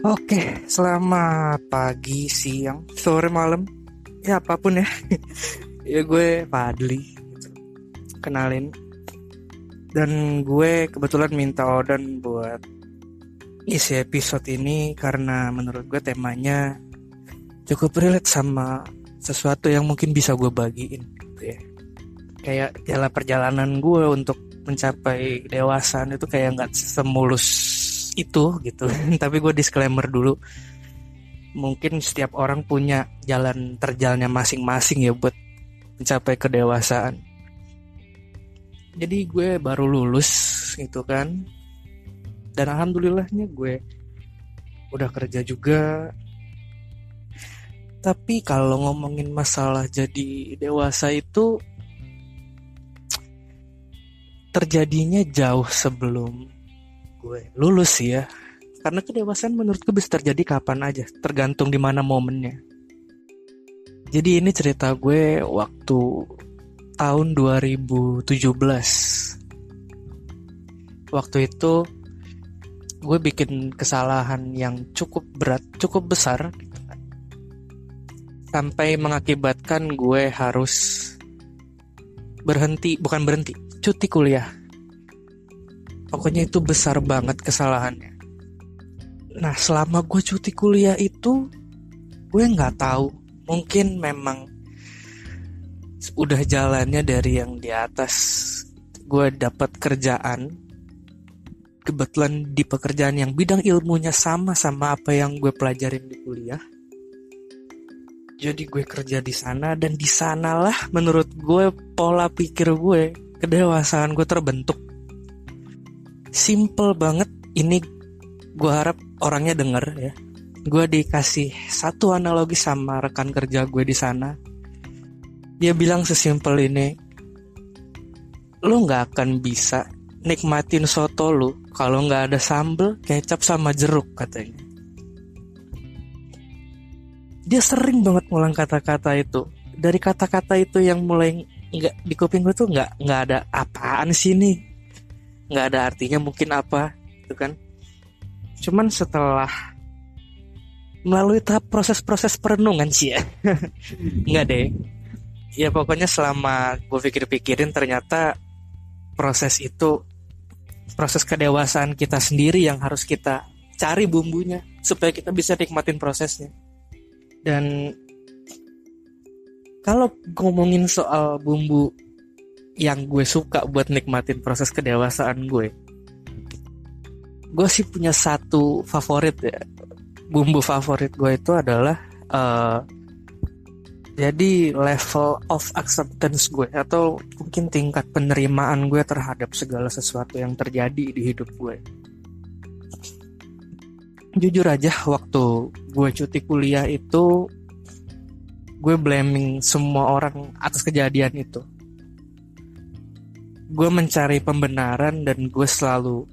Oke, selamat pagi, siang, sore, malam, ya apa pun ya. ya gue Fadli, kenalin. Dan gue kebetulan minta Odan buat isi episode ini karena menurut gue temanya cukup relate sama sesuatu yang mungkin bisa gue bagiin gitu ya. Kayak jalan perjalanan gue untuk mencapai dewasaan itu kayak nggak semulus itu gitu. Tapi gue disclaimer dulu. Mungkin setiap orang punya jalan terjalnya masing-masing ya buat mencapai kedewasaan. Jadi gue baru lulus gitu kan. Dan alhamdulillahnya gue udah kerja juga. Tapi kalau ngomongin masalah jadi dewasa itu terjadinya jauh sebelum gue lulus sih ya. Karena kedewasaan menurut gue bisa terjadi kapan aja, tergantung di mana momennya. Jadi ini cerita gue waktu tahun 2017. Waktu itu gue bikin kesalahan yang cukup berat, cukup besar sampai mengakibatkan gue harus berhenti, bukan berhenti, cuti kuliah. Pokoknya itu besar banget kesalahannya. Nah, selama gue cuti kuliah itu, gue nggak tahu. Mungkin memang udah jalannya dari yang di atas. Gue dapat kerjaan. Kebetulan di pekerjaan yang bidang ilmunya sama sama apa yang gue pelajarin di kuliah. Jadi gue kerja di sana dan di sanalah menurut gue pola pikir gue kedewasaan gue terbentuk. Simple banget ini gue harap orangnya denger ya. Gue dikasih satu analogi sama rekan kerja gue di sana. Dia bilang sesimpel ini, lo nggak akan bisa nikmatin soto lu kalau nggak ada sambel, kecap sama jeruk katanya. Dia sering banget ngulang kata-kata itu. Dari kata-kata itu yang mulai nggak di kuping gue tuh nggak nggak ada apaan sih nih nggak ada artinya mungkin apa itu kan. Cuman setelah melalui tahap proses-proses perenungan sih ya. Nggak deh. Ya pokoknya selama gue pikir-pikirin ternyata proses itu proses kedewasaan kita sendiri yang harus kita cari bumbunya supaya kita bisa nikmatin prosesnya. Dan kalau ngomongin soal bumbu yang gue suka buat nikmatin proses kedewasaan gue, gue sih punya satu favorit ya. Bumbu favorit gue itu adalah uh, jadi level of acceptance gue atau mungkin tingkat penerimaan gue terhadap segala sesuatu yang terjadi di hidup gue. Jujur aja waktu gue cuti kuliah itu gue blaming semua orang atas kejadian itu. Gue mencari pembenaran dan gue selalu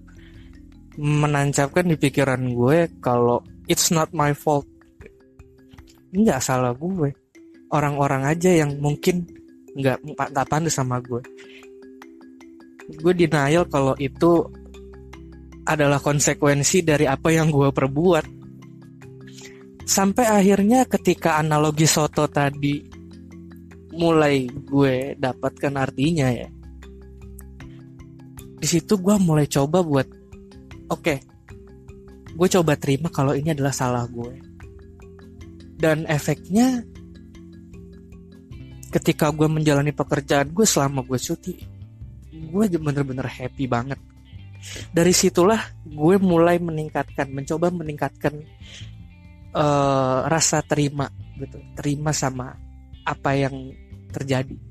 menancapkan di pikiran gue kalau it's not my fault. Nggak salah gue. Orang-orang aja yang mungkin nggak nggak pandai sama gue. Gue denial kalau itu adalah konsekuensi dari apa yang gue perbuat sampai akhirnya ketika analogi soto tadi mulai gue dapatkan artinya ya di situ gue mulai coba buat oke okay, gue coba terima kalau ini adalah salah gue dan efeknya ketika gue menjalani pekerjaan gue selama gue cuti gue bener-bener happy banget. Dari situlah gue mulai meningkatkan mencoba meningkatkan uh, rasa terima gitu terima sama apa yang terjadi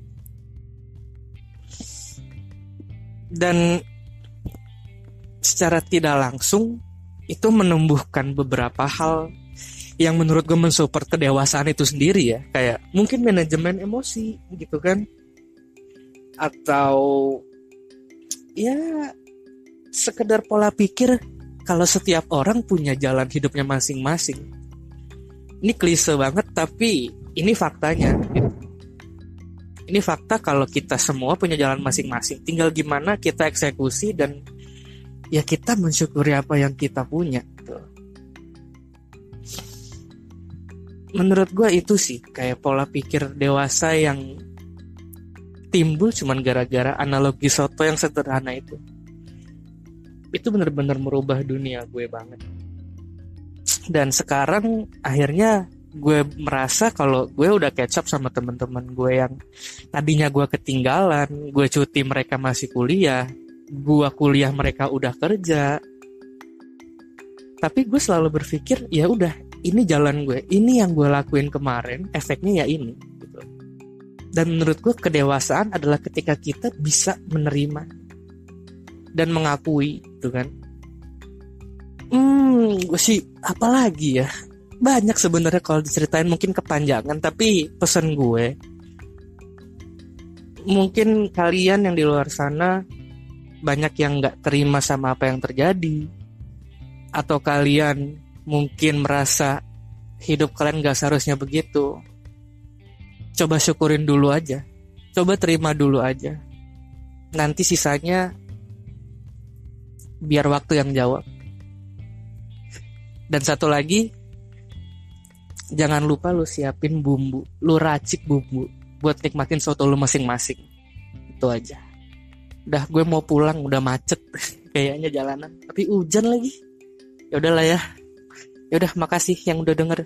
dan secara tidak langsung itu menumbuhkan beberapa hal yang menurut gue mensupport kedewasaan itu sendiri ya. Kayak mungkin manajemen emosi gitu kan? Atau ya sekedar pola pikir kalau setiap orang punya jalan hidupnya masing-masing. Ini klise banget tapi ini faktanya ini fakta kalau kita semua punya jalan masing-masing. Tinggal gimana kita eksekusi dan ya kita mensyukuri apa yang kita punya gitu. menurut gue itu sih kayak pola pikir dewasa yang timbul cuman gara-gara analogi soto yang sederhana itu. Itu bener-bener merubah dunia gue banget. Dan sekarang akhirnya gue merasa kalau gue udah catch up sama teman-teman gue yang tadinya gue ketinggalan gue cuti mereka masih kuliah gue kuliah mereka udah kerja. Tapi gue selalu berpikir ya udah ini jalan gue ini yang gue lakuin kemarin efeknya ya ini gitu. dan menurut gue kedewasaan adalah ketika kita bisa menerima dan mengakui gitu kan. Hmm gue sih apalagi ya banyak sebenarnya kalau diceritain mungkin kepanjangan tapi pesan gue mungkin kalian yang di luar sana banyak yang nggak terima sama apa yang terjadi atau kalian mungkin merasa hidup kalian gak seharusnya begitu coba syukurin dulu aja coba terima dulu aja. Nanti sisanya biar waktu yang jawab. Dan satu lagi jangan lupa lu siapin bumbu lu racik bumbu buat nikmatin soto lu masing-masing. Itu aja. Udah gue mau pulang udah macet kayaknya jalanan. Tapi hujan lagi. Ya udahlah ya. Ya udah makasih yang udah denger